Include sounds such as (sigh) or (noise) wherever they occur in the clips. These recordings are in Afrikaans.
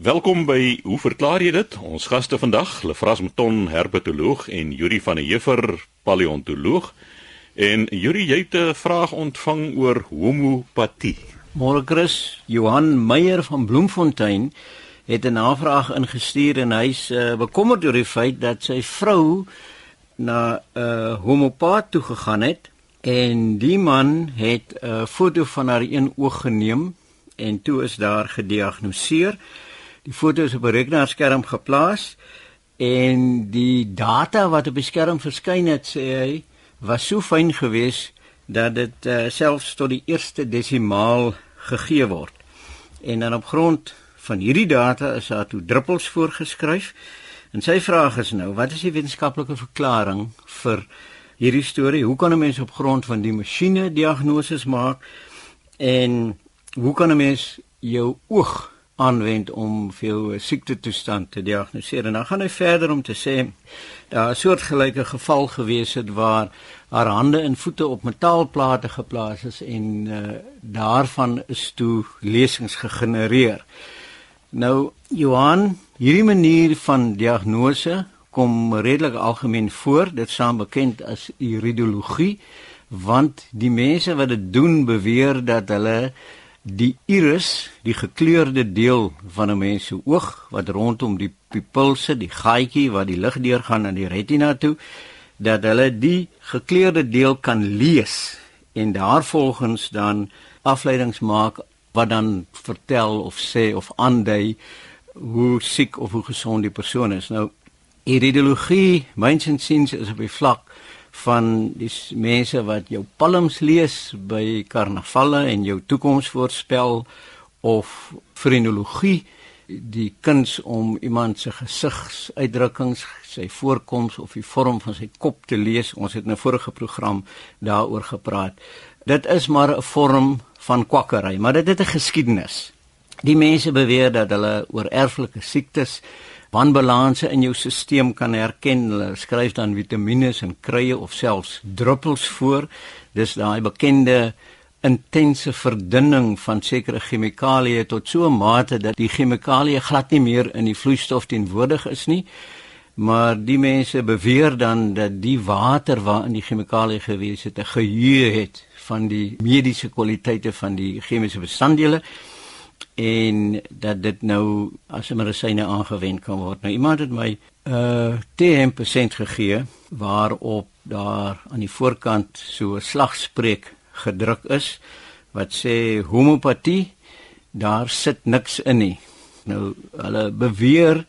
Welkom by Hoe verklaar jy dit? Ons gaste vandag, Lefras Mton, herpetoloog en Yuri van der Heever, paleontoloog. En Yuri, jy het 'n vraag ontvang oor homopatie. Môre Chris, Johan Meyer van Bloemfontein het 'n navraag ingestuur en hy's uh, bekommerd oor die feit dat sy vrou na 'n uh, homopaat toe gegaan het en die man het 'n uh, foto van haar een oog geneem en toe is daar gediagnoseer. Die foto is op 'n rekenaarskerm geplaas en die data wat op die skerm verskyn het, sê hy, was so fyn geweest dat dit uh, selfs tot die eerste desimaal gegee word. En dan op grond van hierdie data is daar toe druppels voorgeskryf. En sy vraag is nou, wat is die wetenskaplike verklaring vir hierdie storie? Hoe kan 'n mens op grond van die masjiene diagnoses maak? En hoe kan 'n mens jou oog aanwend om vir jou siektetoestand te diagnoseer? En dan gaan hy verder om te sê daar 'n soortgelyke geval gewees het waar haar hande en voete op metaalplate geplaas is en uh, daarvan is toe lesings gegenereer. Nou Johan, hierdie manier van diagnose kom redelik algemeen voor. Dit staan bekend as iridologie want die mense wat dit doen beweer dat hulle die iris, die gekleurde deel van 'n mens se oog wat rondom die pupil sit, die gaatjie waar die lig deurgaan aan die retina toe, dat hulle die gekleurde deel kan lees en daarvolgens dan afleidings maak wat dan vertel of sê of aandui hoe siek of hoe gesond die persoon is. Nou iridologie, myns en siens is op die vlak van die mense wat jou palms lees by karnavalle en jou toekoms voorspel of frenologie die kuns om iemand se gesigsuitdrukkings, sy voorkoms of die vorm van sy kop te lees. Ons het in 'n vorige program daaroor gepraat. Dit is maar 'n vorm van kwakkery, maar dit het 'n geskiedenis. Die mense beweer dat hulle oor erflike siektes wanbalanse in jou stelsel kan herken. Hulle skryf dan vitamiene en kruie of selfs druppels voor. Dis daai bekende intense verdunning van sekere chemikalieë tot so 'n mate dat die chemikalieë glad nie meer in die vloeistof teenwoordig is nie. Maar die mense beweer dan dat die water waarin die chemikalieë gewees het, 'n geheue het van die mediese kwaliteite van die chemiese bestanddele en dat dit nou as 'n medisyne aangewend kan word. Nou iemand het my 'n uh, TM% gegee waarop daar aan die voorkant so 'n slagspreuk gedruk is wat sê homopatie daar sit niks in nie. Nou hulle beweer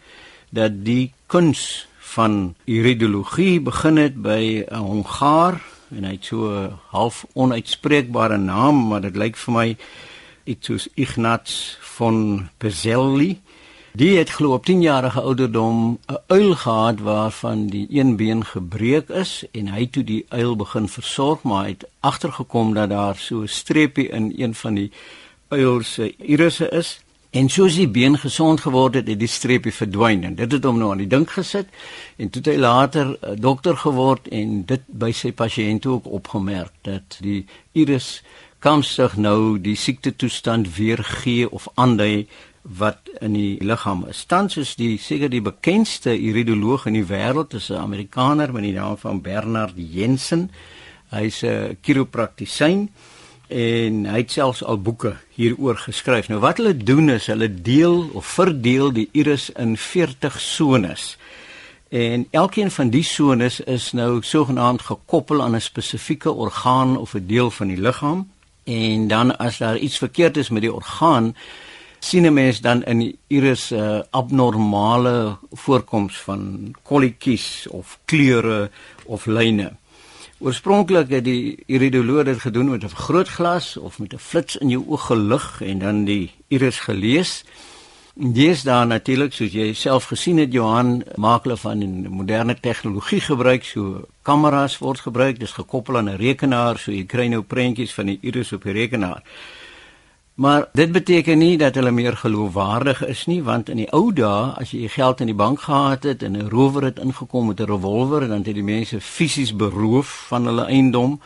dat die kuns van iridologie begin het by 'n Hongaar en hy het so half onuitspreekbare naam maar dit lyk vir my iets soos Ignaz von Peselli. Die het glo op 10 jarige ouderdom 'n uil gehad waarvan die een been gebreek is en hy toe die uil begin versorg maar het agtergekom dat daar so 'n streepie in een van die uil se irisse is en soos die been gesond geword het, het die streepie verdwyn en dit het hom nou aan die dink gesit en toe het hy later 'n dokter geword en dit by sy pasiënte ook opgemerk dat die iris kan sig nou die siekte toestand weer gee of aandui wat in die liggaam is. Tans is die seker die bekendste iridoloog in die wêreld is 'n Amerikaner met die naam van Bernard Jensen. Hy's 'n chiropraktisyn en hy het selfs al boeke hieroor geskryf. Nou wat hulle doen is hulle deel of verdeel die iris in 40 sones. En elkeen van die sones is nou sogenaamd gekoppel aan 'n spesifieke orgaan of 'n deel van die liggaam. En dan as daar iets verkeerd is met die orgaan, sien 'n mens dan in die iris 'n uh, abnormale voorkoms van kolletjies of kleure of lyne. Oorspronklik het die iridoloog dit gedoen met 'n vergrootglas of met 'n flits in jou oog gelig en dan die iris gelees. Dis dan natuurlik soos jy self gesien het Johan maak hulle van moderne tegnologie gebruik so kameras word gebruik dis gekoppel aan 'n rekenaar so jy kry nou prentjies van die iris op die rekenaar. Maar dit beteken nie dat hulle meer geloofwaardig is nie, want in die ou dae as jy geld in die bank gehad het en 'n rower het ingekom met 'n revolver, dan het die mense fisies beroof van hulle eiendom.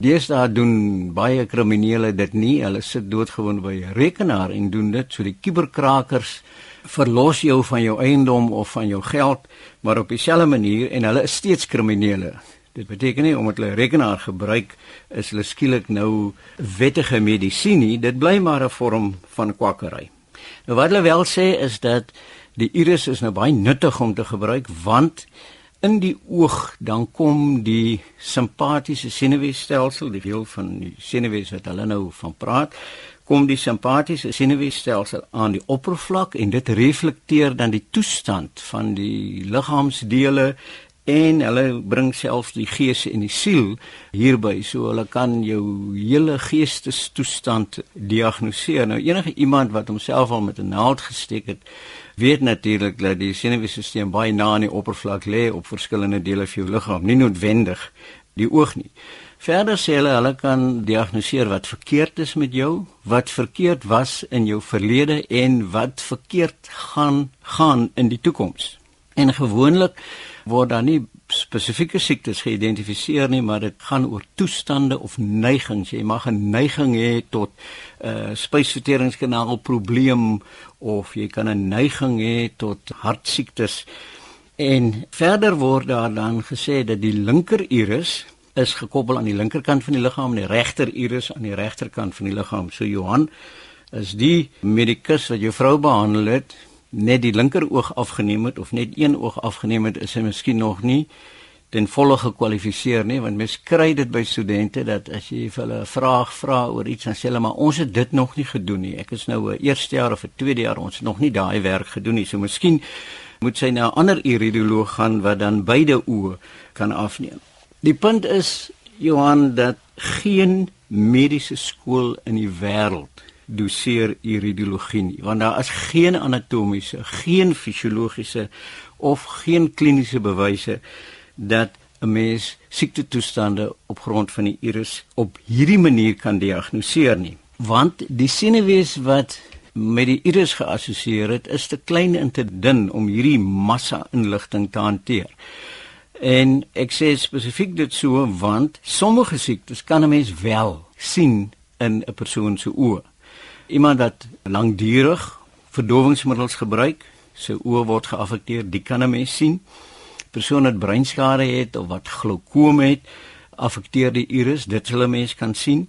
Deesdae doen baie kriminele dit nie. Hulle sit doodgewoon by 'n rekenaar en doen dit. So die kuberkrakers verlos jou van jou eiendom of van jou geld, maar op dieselfde manier en hulle is steeds kriminele. Dit beteken nie omdat hulle rekenaar gebruik is hulle skielik nou wettige medisyne, dit bly maar 'n vorm van kwakkery. Nou wat hulle wel sê is dat die iris is nou baie nuttig om te gebruik want in die oog dan kom die simpatiese senuweestelsel, die deel van die senuwees wat hulle nou van praat, kom die simpatiese senuweestelsel aan die oppervlak en dit reflekteer dan die toestand van die liggaamsdele en hulle bring selfs die gees en die siel hierby so hulle kan jou hele geestestoestand diagnoseer. Nou enige iemand wat homself al met 'n naald gesteek het weet natuurlik dat die senuweestelsel baie na aan die oppervlak lê op verskillende dele van jou liggaam nie noodwendig die oog nie. Verder sê hulle hulle kan diagnoseer wat verkeerd is met jou wat verkeerd was in jou verlede en wat verkeerd gaan gaan in die toekoms. En gewoonlik word daar nie spesifieke siektes geïdentifiseer nie, maar dit gaan oor toestande of neigings. Jy mag 'n neiging hê tot 'n uh, spysverteringskanaal probleem of jy kan 'n neiging hê tot hartsiektes. En verder word daar dan gesê dat die linker iris is gekoppel aan die linkerkant van die liggaam en die regter iris aan die regterkant van die liggaam. So Johan is die medikus wat jou vrou behandel het net die linker oog afgeneem het of net een oog afgeneem het, is hy miskien nog nie ten volle gekwalifiseer nie, want mens kry dit by studente dat as jy vir hulle 'n vraag vra oor iets dan sê hulle maar ons het dit nog nie gedoen nie. Ek is nou 'n eerste jaar of 'n tweede jaar, ons het nog nie daai werk gedoen nie. So miskien moet sy na 'n ander iridoloog gaan wat dan beide oë kan afneem. Die punt is Johan dat geen mediese skool in die wêreld doseer iridologie nie want daar is geen anatomiese, geen fisiologiese of geen kliniese bewyse dat 'n mens siekte toestande op grond van die iris op hierdie manier kan diagnoseer nie want die senuwees wat met die iris geassosieer het is te klein en te dun om hierdie massa inligting te hanteer. En ek sê spesifiek dit so want sommige siektes kan 'n mens wel sien in 'n persoon se oë iemand wat lankdurig verdowingsmiddels gebruik, sy oë word geaffekteer, dit kan 'n mens sien. Persoon wat breinskade het of wat glaukoom het, affekteer die iris, dit sal 'n mens kan sien.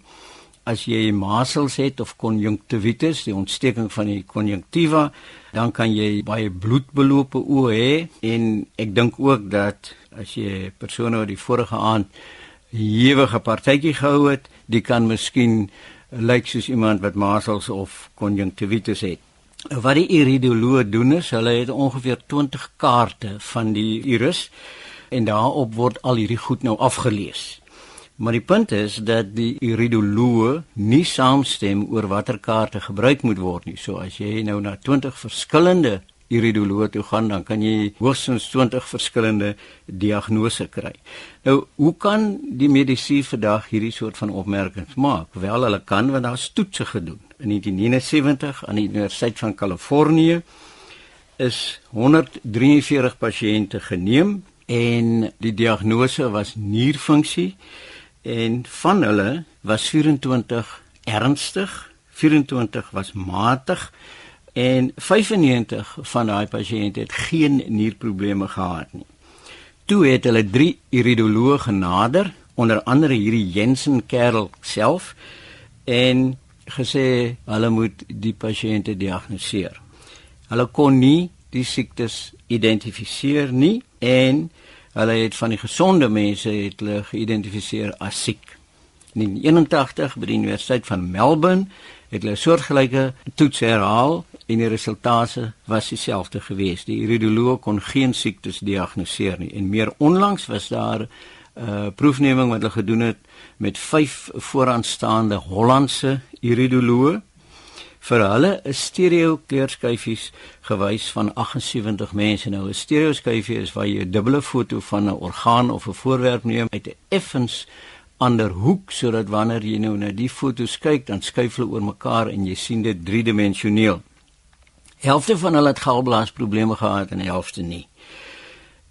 As jy masels het of konjunktivitis, die ontsteking van die konjunktiva, dan kan jy baie bloedbelope oë hê en ek dink ook dat as jy persone wat die vorige aand ewige partytjie gehou het, die kan miskien lyk soos iemand wat masels of konjunktivitis het. Wat die iridoloog doen is, hulle het ongeveer 20 kaarte van die iris en daarop word al hierdie goed nou afgelees. Maar die punt is dat die iridoloog nie saamstem oor watter kaarte gebruik moet word nie. So as jy nou na 20 verskillende iridoloog toe gaan, dan kan jy hoogstens 20 verskillende diagnose kry. Nou, hoe kan die medisy vandag hierdie soort van opmerkings maak? Wel, hulle kan want daar's toetse gedoen. In 1979 aan die Universiteit van Kalifornië is 143 pasiënte geneem en die diagnose was nierfunksie en van hulle was 24 ernstig, 24 was matig en 95 van daai pasiënte het geen nierprobleme gehad nie. Toe het hulle drie iridoloë genader, onder andere hierdie Jensen kerel self en gesê hulle moet die pasiënte diagnoseer. Hulle kon nie die siektes identifiseer nie en hulle het van die gesonde mense het hulle geïdentifiseer as siek. In 81 by die Universiteit van Melbourne het hulle soortgelyke toets herhaal en die resultate was dieselfde geweest. Die iridoloog kon geen siektes diagnoseer nie en meer onlangs was daar 'n uh, proefneming wat hulle gedoen het met vyf vooraanstaande Hollandse iridoloë vir hulle 'n stereo kleurskyfies gewys van 78 mense. Nou 'n stereo skyfie is waar jy 'n dubbele foto van 'n orgaan of 'n voorwerp neem uit 'n effens ander hoek sodat wanneer jy nou na die foto's kyk dan skuif hulle oor mekaar en jy sien dit driedimensioneel. Helfte van hulle het galblaasprobleme gehad en helfte nie.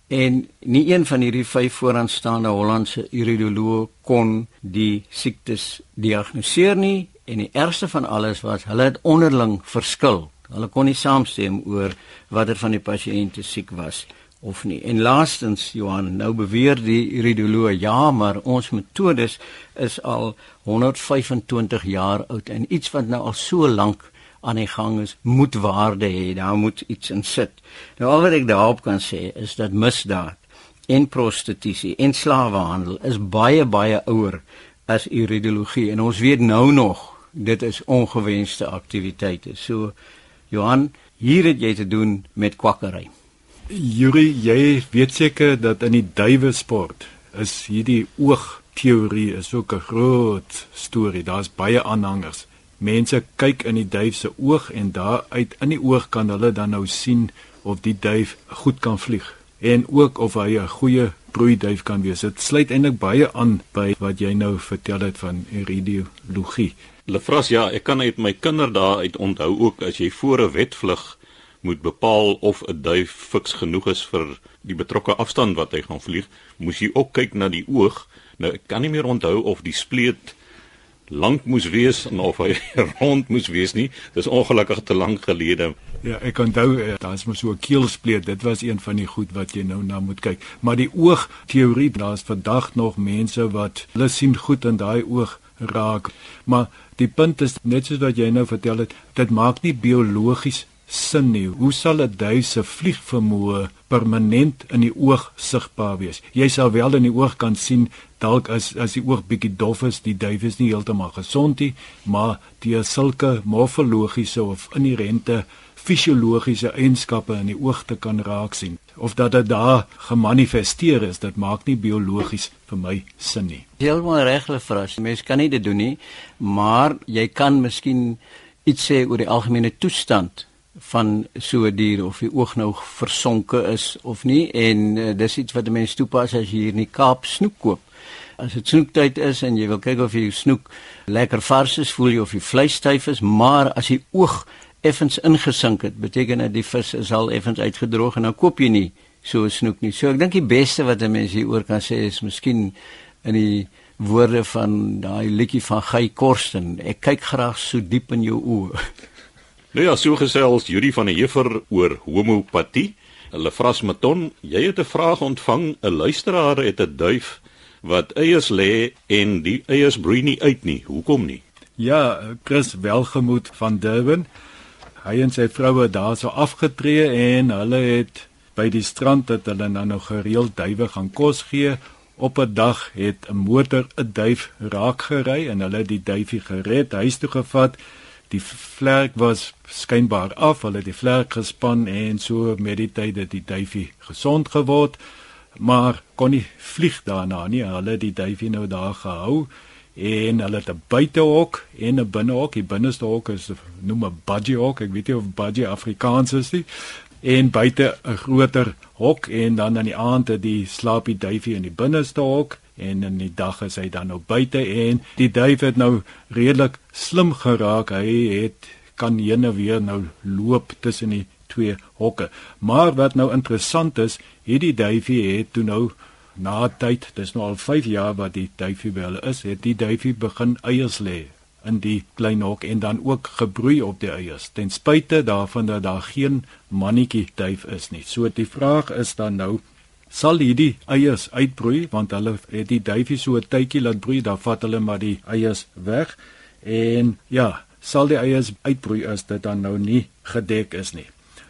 En nie een van hierdie vyf vooraanstaande Hollandse iridoloë kon die siektes diagnoseer nie en die ergste van alles was hulle het onderling verskil Hulle kon nie saamstem oor watter van die pasiënte siek was of nie. En laastens Johan, nou beweer die iridoloog ja, maar ons metodes is al 125 jaar oud en iets wat nou al so lank aan die gang is, moet waarde hê. Daar moet iets in sit. Nou al wat ek daarop kan sê is dat misdaad en prostitusie en slawehandel is baie baie ouer as iridologie en ons weet nou nog dit is ongewenste aktiwiteite. So Johan, hier het jy te doen met kwakkery. Yuri, jy weet seker dat in die duiwe sport is hierdie oogteorie is ook 'n groot storie. Daar's baie aanhangers. Mense kyk in die duif se oog en daaruit in die oog kan hulle dan nou sien of die duif goed kan vlieg en ook of hy 'n goeie broeiduif kan wees. Dit sluit eintlik baie aan by wat jy nou vertel het van iridiologie. Lefras ja, ek kan uit my kinderdae uit onthou ook as jy voor 'n wetvlug moet bepaal of 'n duif fiks genoeg is vir die betrokke afstand wat hy gaan vlieg, moes jy ook kyk na die oog. Nou ek kan nie meer onthou of die spleet lank moes wees en of hy (laughs) rond moes wees nie. Dis ongelukkig te lank gelede. Ja, ek onthou eh, daar's mos so 'n keelspleet. Dit was een van die goed wat jy nou na moet kyk. Maar die oog teorie, daar's vandag nog mense wat hulle sien goed in daai oog raak. Maar die punt is net soos wat jy nou vertel het, dit maak nie biologies sin nie. Hoe sal 'n duif se vliegvermoë permanent in die oog sigbaar wees? Jy sal wel in die oog kan sien dalk as as die oog bietjie dof is, die duif is nie heeltemal gesond nie, maar die sulke morfologiese of inherente fisiologiese eienskappe in die oog te kan raak sien of dat dit daar gemanifesteer is dit maak nie biologies vir my sin nie heeltemal reg lefras mens kan nie dit doen nie maar jy kan miskien iets sê oor die algemene toestand van so 'n dier of die oog nou versonke is of nie en uh, dis iets wat mense toepas as jy hier in die Kaap snoek koop. As dit snoektyd is en jy wil kyk of jy snoek lekker vars is, voel jy of die vleis styf is, maar as die oog effens ingesink het, beteken dit die vis is al effens uitgedroog en dan koop jy nie so 'n snoek nie. So ek dink die beste wat 'n mens hieroor kan sê is miskien in die woorde van daai liedjie van Guy Korsten. Ek kyk graag so diep in jou oë. (laughs) Nou ja, so gesels Judy van der Heever oor homopatie. Hulle vras Maton, jy het 'n vraag ontvang, 'n luisteraar het 'n duif wat eiers lê en die eiers broei nie uit nie. Hoekom nie? Ja, Chris Welgemoed van Durban. Hy en sy vroue daar so afgetree en hulle het by die strand dat hulle nou nog gereeld duwe gaan kos gee. Op 'n dag het 'n motor 'n duif raak gery en hulle het die duifie gered, huis toe gevat die vlerk was skynbaar af, hulle het die vlerk gespan en so met die tyd het die duifie gesond geword, maar kon nie vlieg daarna nie. Hulle het die duifie nou daar gehou en hulle het 'n buitehok en 'n binnehok. Die binneste hok is noem 'n budgie hok. Ek weet nie of budgie Afrikaans is nie. En buite 'n groter hok en dan aan die aand het die slaapie duifie in die binneste hok en in die dag is hy dan nou buite en die duif het nou redelik slim geraak. Hy het kan heen en weer nou loop tussen die twee hokke. Maar wat nou interessant is, hierdie duifie het toe nou na tyd, dis nou al 5 jaar wat die duifie by hulle is, het die duifie begin eiers lê in die klein hok en dan ook gebroei op die eiers. Ten spyte daarvan dat daar geen mannetjie duif is nie. So die vraag is dan nou sal hierdie eiers uitbroei want hulle het die duifie so 'n tydjie laat broei, dan vat hulle maar die eiers weg en ja, sal die eiers uitbroei as dit dan nou nie gedek is nie.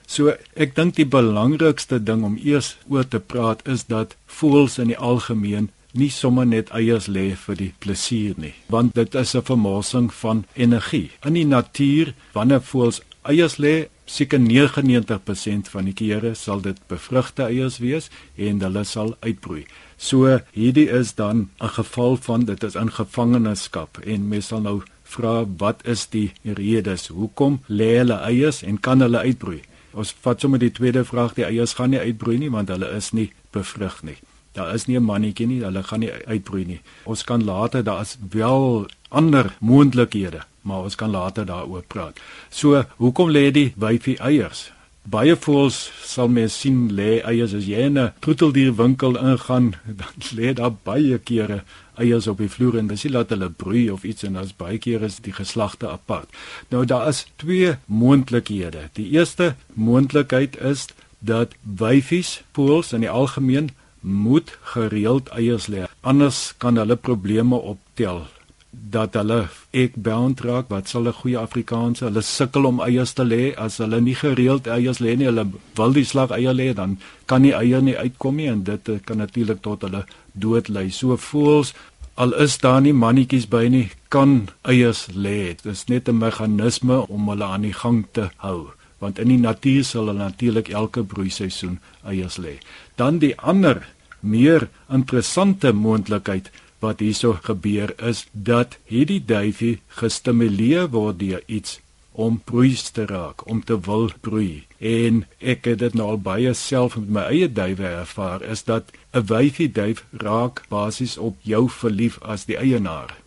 So ek dink die belangrikste ding om eers oor te praat is dat voëls in die algemeen nie sommer net eiers lê vir die plesier nie, want dit is 'n vermorsing van energie. In die natuur, wanneer voëls eiers lê, seker 99% van die kere sal dit bevrugte eiers wees en hulle sal uitbroei. So hierdie is dan 'n geval van dit is in gevangenskap en mens sal nou vra wat is die redes? Hoekom lê hulle eiers en kan hulle uitbroei? Ons vat sommer die tweede vraag, die eiers gaan nie uitbroei nie want hulle is nie bevrug nie. Daar is nie 'n mannetjie nie, hulle gaan nie uitbroei nie. Ons kan later daar is wel ander moontlikhede maar ons kan later daaroor praat. So, hoekom lê die wyfie eiers? Baie voëls sal mens sien lê eiers as jy in 'n troeteldierwinkel ingaan, (laughs) dan lê daar baie kere eiers op die vloer en dis nie laat hulle broei of iets en as baie keer is die geslagte apart. Nou daar is twee moontlikhede. Die eerste moontlikheid is dat wyfies pools in die algemeen moet gereeld eiers lê. Anders kan hulle probleme optel dat hulle ek bound raak. Wat sal 'n goeie Afrikaanse? Hulle sukkel om eiers te lê. As hulle nie gereeld eiers lê nie hulle wil die slag eier lê dan kan die eier nie uitkom nie en dit kan natuurlik tot hulle dood lei. So voels al is daar nie mannetjies by nie kan eiers lê. Dit is net 'n meganisme om hulle aan die gang te hou want in die natuur sal hulle natuurlik elke broeiseisoen eiers lê dan die ander meer interessante moontlikheid wat hierso gebeur is dat hierdie duifie gestimuleer word deur iets om broei te raak, om te wil broei. En ek het dit nou al baie self met my eie duwe ervaar is dat 'n wyfie duif raak basies op jou verlief as die eienaar.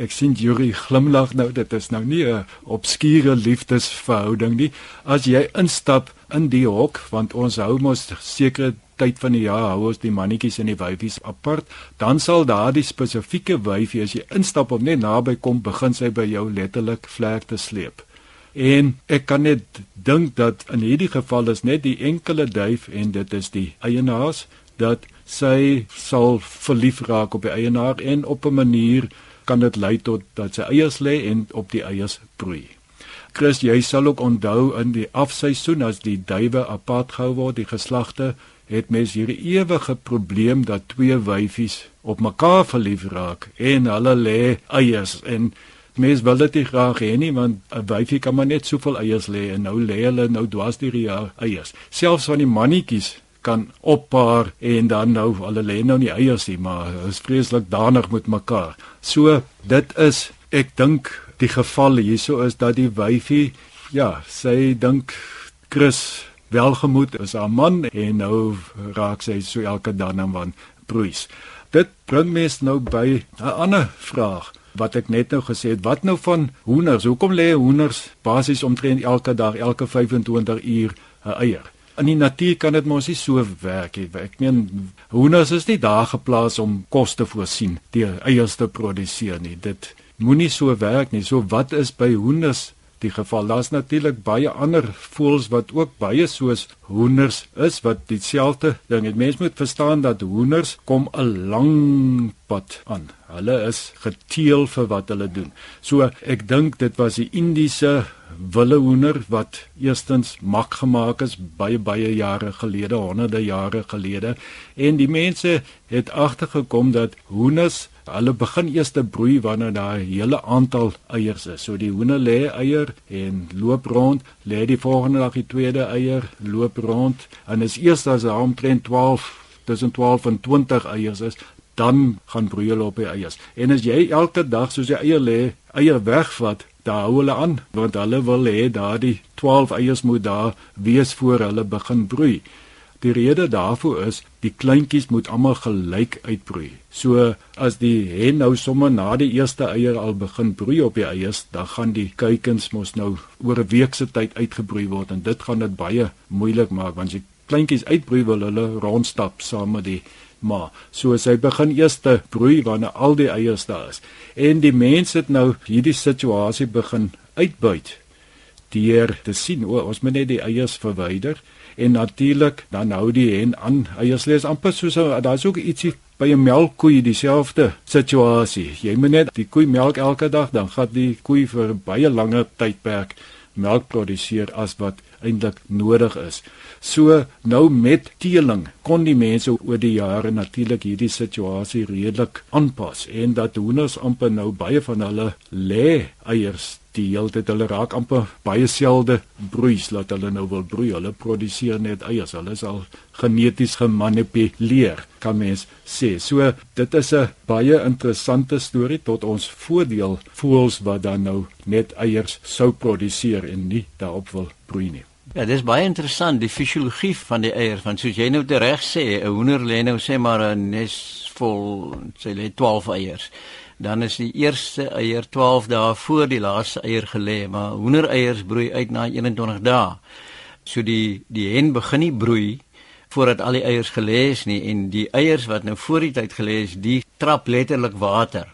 Ek sien Yuri glimlag nou, dit is nou nie 'n obskure liefdesverhouding nie. As jy instap in die hok, want ons hou mos sekere tyd van die jaar hou ons die mannetjies en die wyfies apart, dan sal daardie spesifieke wyfie as jy instap of net naby kom, begin sy by jou letterlik vlek te sleep. En ek kan net dink dat in hierdie geval is net die enkele duif en dit is die eienaars dat sy sal verlief raak op die eienaar en op 'n manier kan dit lei tot dat sy eiers lê en op die eiers broei. Chris, jy sal ook onthou in die afseisoen as die duwe apart gehou word, die geslagte het mens hierdie ewige probleem dat twee wyfies op mekaar verlief raak en hulle lê eiers en mens wil dit nie graag hê nie want 'n wyfie kan maar net soveel eiers lê en nou lê hulle nou dwars deur die jaar eiers. Selfs van die mannetjies kan oppaar en dan nou hulle lê nou nie eiers nie, maar is vreeslik danig met mekaar. So dit is ek dink die geval hierso is dat die wyfie ja, sy dink Chris welgemoed is haar man en nou raak sy so elke dan van broeis. Dit bring mes nou by 'n ander vraag wat ek net nou gesê het, wat nou van hoenders? Hoekom lê hoenders basies omtrent elke dag, elke 25 uur 'n eier? In die natuur kan dit mos nie so werk nie. Ek meen hoenders is nie daar geplaas om kos te voorsien, die eiers te produseer nie. Dit moenie so werk nie. So wat is by hoenders die geval. Daar's natuurlik baie ander voëls wat ook baie soos hoenders is wat dieselfde ding het. Mense moet verstaan dat hoenders kom 'n lang pad aan. Hulle is geteel vir wat hulle doen. So ek dink dit was die Indiese wille hoender wat eerstens mak gemaak is baie baie jare gelede, honderde jare gelede en die mense het agtergekom dat hoenders Hulle begin eers te broei wanneer daar 'n hele aantal eiers is. So die hoene lê eier en loop rond, lê die volgende dag die tweede eier, loop rond en is eers as daar omtrent 12 tussen 12 en 20 eiers is, dan gaan broei hulle op die eiers. En as jy elke dag soos jy eier lê, eier wegvat, dan hou hulle aan want hulle wil hê daardie 12 eiers moet daar wees voor hulle begin broei. Die rede daarvoor is die kleintjies moet almal gelyk uitbroei. So as die hen nou sommer na die eerste eier al begin broei op die eiers, dan gaan die kuikens mos nou oor 'n week se tyd uitgebroei word en dit gaan dit baie moeilik maak want as die kleintjies uitbroei wil hulle rondstap saam met die ma. So as hy begin eers te broei wanneer al die eiers daar is. En die mense het nou hierdie situasie begin uitbuit deur te sien. O, ons moet net die eiers verwyder en natuurlik dan hou die hen aan eiers. Lê amper soos daar's ook ietsie by 'n melkkoe dieselfde situasie. Jy moet net die koe melk elke dag dan gaan die koe vir baie langer tydperk melk produseer as wat eintlik nodig is. So nou met teeling kon die mense oor die jare natuurlik hierdie situasie redelik aanpas en dat hoenders amper nou baie van hulle lê eiers die hele tyd hulle raak amper baie selde broeis laat hulle nou wil broei. Hulle produseer net eiers. Hulle is al geneties gemanipuleer kan mens sê. So dit is 'n baie interessante storie tot ons voordeel voels wat dan nou net eiers sou produseer en nie daarop wil broei nie. Ja, dit is baie interessant die fisiologie van die eier want soos jy nou reg sê 'n hoender lê nou sê maar 'n nes vol sê lê 12 eiers dan is die eerste eier 12 dae voor die laaste eier gelê, maar hoendereiers broei uit na 21 dae. So die die hen begin nie broei voordat al die eiers gelê is nie en die eiers wat nou voor die tyd gelê is, die trap letterlik water.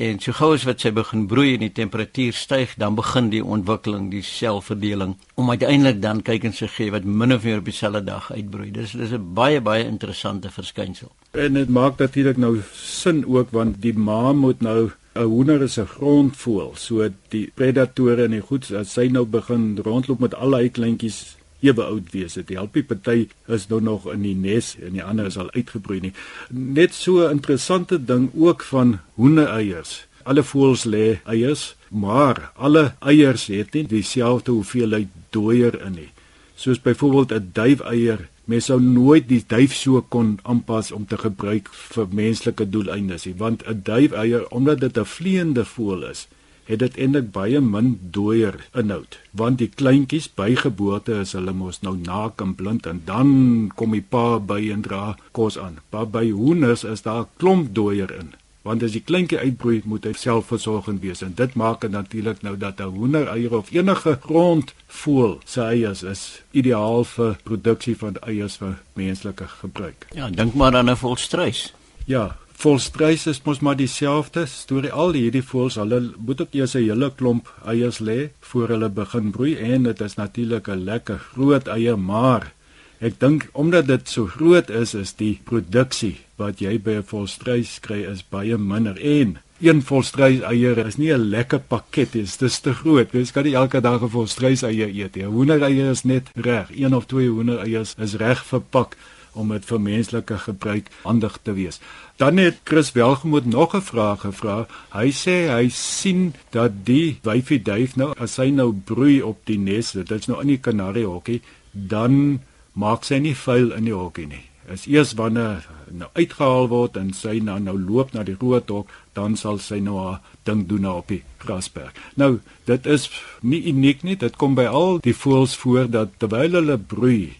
En so gou as wat sy begin broei en die temperatuur styg, dan begin die ontwikkeling, die selverdeling om uiteindelik dan kykens te gee wat min of meer op dieselfde dag uitbroei. Dis dis 'n baie baie interessante verskynsel. En dit maak natuurlik nou sin ook want die ma moet nou 'n hoender is 'n grondvoël, so die predatore en die goed as sy nou begin rondloop met al hy kleintjies ewe oud wees. Dit help nie party is nou nog in die nes en die ander is al uitgebroei nie. Net so 'n interessante ding ook van hoendereiers. Alle voëls lê eiers, maar alle eiers het nie dieselfde hoeveelheid dooier in nie. Soos byvoorbeeld 'n duifeier, mens sou nooit die duif so kon aanpas om te gebruik vir menslike doeleindes nie, want 'n duifeier omdat dit 'n vleiende voël is, het dit eintlik baie min dooier inhoud want die kleintjies by geboorte is hulle mos nou naak en blind en dan kom die pa by en dra kos aan. Maar by hoenders is daar klomp dooier in want as die kleintjie uitbroei moet hy selfversorgend wees en dit maak dit natuurlik nou dat 'n hoender eier of enige grondvoël se eiers is ideaal vir produksie van eiers vir menslike gebruik. Ja, dink maar aan 'n volstruis. Ja, Volstruis is mos maar dieselfde storie. Al hierdie voëls, hulle moet ook eers 'n hele klomp eiers lê voor hulle begin broei en dit is natuurlik 'n lekker groot eie, maar ek dink omdat dit so groot is, is die produksie wat jy by 'n volstruis kry is baie minder en een volstruis eier is nie 'n lekker pakket nie. Dit is te groot. Jy kan nie elke dag 'n volstruis eier eet nie. Hoender eier is net reg. Een of twee hoender eiers is reg verpak om dit vir menslike gebruik handig te wees. Dan het Chris Welgemoot nog 'n vraag gevra. Hy sê hy sien dat die wyfie duif nou as hy nou broei op die nes, dit is nou in die kanariehokkie, dan maak sy nie vuil in die hokkie nie. As eers wanneer nou uitgehaal word en sy nou nou loop na die groot hok, dan sal sy nou haar ding doen op die grasberg. Nou, dit is nie uniek nie, dit kom by al die voëls voor dat terwyl hulle broei,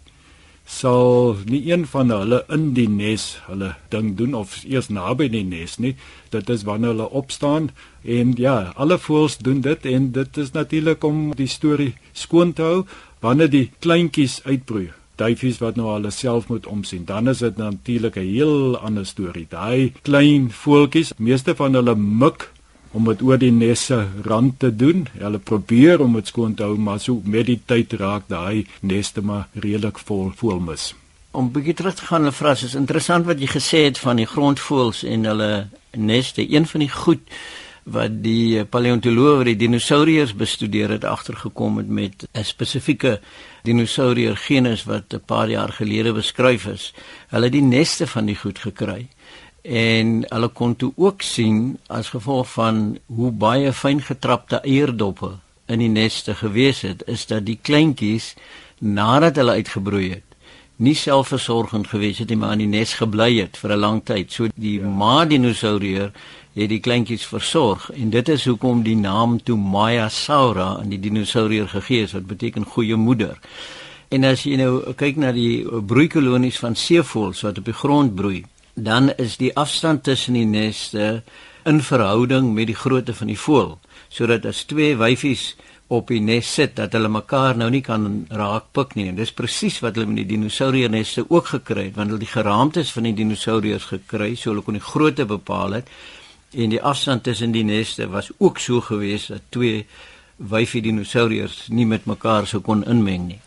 sal nie een van hulle in die nes hulle ding doen of eers naby die nes nie. Dit is wanneer hulle opstaan en ja, alle voëls doen dit en dit is natuurlik om die storie skoon te hou wanneer die kleintjies uitbroei. Duifies wat nou hulle self moet omsien. Dan is dit natuurlik 'n heel ander storie. Daai klein voeltjies, meeste van hulle mik om dit oor die nesse rand te doen. Hulle probeer om dit skoon te hou, maar so met die tyd raak daai neste maar redelik vol voelmis. Om bietjie terug te gaan na Frans, is interessant wat jy gesê het van die grondvoëls en hulle neste. Een van die goed wat die paleontoloog wat die dinosouriërs bestudeer het agtergekom het met 'n spesifieke dinosourier genus wat 'n paar jaar gelede beskryf is. Hulle het die neste van die goed gekry en hulle kon toe ook sien as gevolg van hoe baie fyn getrapte eierdoppe in die neste gewees het is dat die kleintjies nadat hulle uitgebroei het nie selfversorgend gewees het nie maar in die nes gebly het vir 'n lang tyd so die ja. ma dinosourier het die kleintjies versorg. En dit is hoekom die naam toe Maiasaura aan die dinosourier gegee is wat beteken goeie moeder. En as jy nou kyk na die broeikolonies van seevoëls wat op die grond broei dan is die afstand tussen die neste in verhouding met die grootte van die voël sodat as twee wyfies op die nes sit dat hulle mekaar nou nie kan raak pik nie. En dis presies wat hulle met die dinosourusneste ook gekry het want hulle die geraamtes van die dinosourus gekry so hulle kon die grootte bepaal het en die afstand tussen die neste was ook so gewees dat twee wyfie dinosourus nie met mekaar sou kon inmeng nie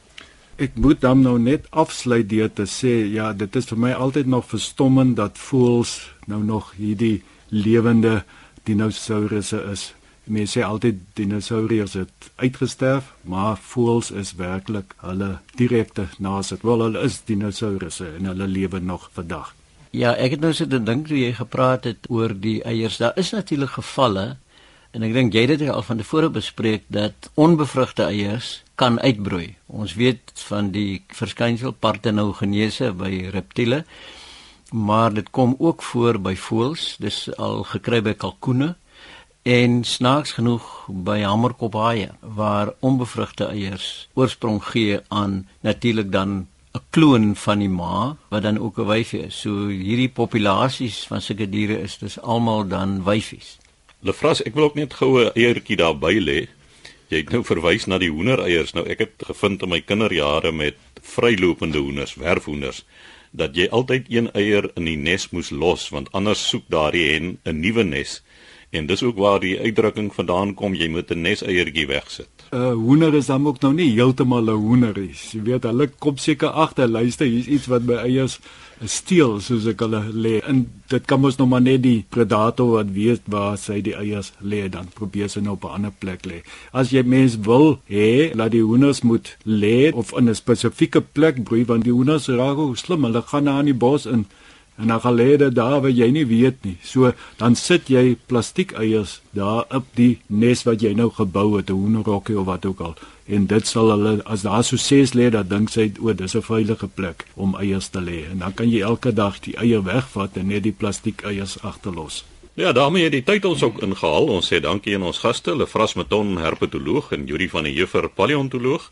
Ek moet dan nou net afsluit deur te sê ja, dit is vir my altyd nog verstommend dat voels nou nog hierdie lewende dinosourusse is. Mense sê altyd dinosourus het uitgesterf, maar voels is werklik hulle direkte nasit. Wel hulle is dinosourusse en hulle lewe nog vandag. Ja, ek het nou so gedink toe jy gepraat het oor die eiers. Daar is natuurlik gevalle en ek dink jy het dit al van tevore bespreek dat onbevrugte eiers kan uitbroei. Ons weet van die verskynsel partenogenese by reptiele, maar dit kom ook voor by voëls, dis al gekry by kalkoene en snaaks genoeg by hamerkophaie waar onbevrugte eiers oorsprong gee aan natuurlik dan 'n kloon van die ma wat dan ook 'n wyfie is. So hierdie populasies van sulke diere is dis almal dan wyfies. Lefras, ek wil ook net goue eiertjie daarby lê. Jy het nou verwys na die hoendereiers. Nou ek het gevind in my kinderjare met vrylopende hoenders, werfhoenders, dat jy altyd een eier in die nes moes los want anders soek daardie hen 'n nuwe nes. En dis ook waar die uitdrukking vandaan kom jy moet 'n neseiertjie wegsit. Uh, Hoender is dan ook nou nie heeltemal 'n hoender nie. Jy weet hulle kom seker agter, luister, hier's iets wat by eiers steel soos ek hulle lê. En dit kan mos nog maar net die predator wat weet waar sy die eiers lê dan probeer sy nou op 'n ander plek lê. As jy mens wil hê dat die hoenders moet lê of in 'n spesifieke plek broei want die hoenders raak ook slim, hulle gaan na in die bos in en dan gaan lê dit daar waar jy nie weet nie. So dan sit jy plastiek eiers daar op die nes wat jy nou gebou het, 'n hoenderhokkie of wat ook al. En dit sal hulle as daar so ses lê, dan dink sy o, dis 'n veilige plek om eiers te lê. En dan kan jy elke dag die eier wegvat en net die plastiek eiers agterlos. Ja, daarmee het die tyd ons ook ingehaal. Ons sê dankie aan ons gaste, Lefras Meton, herpetoloog en Juri van der Heever, paleontoloog.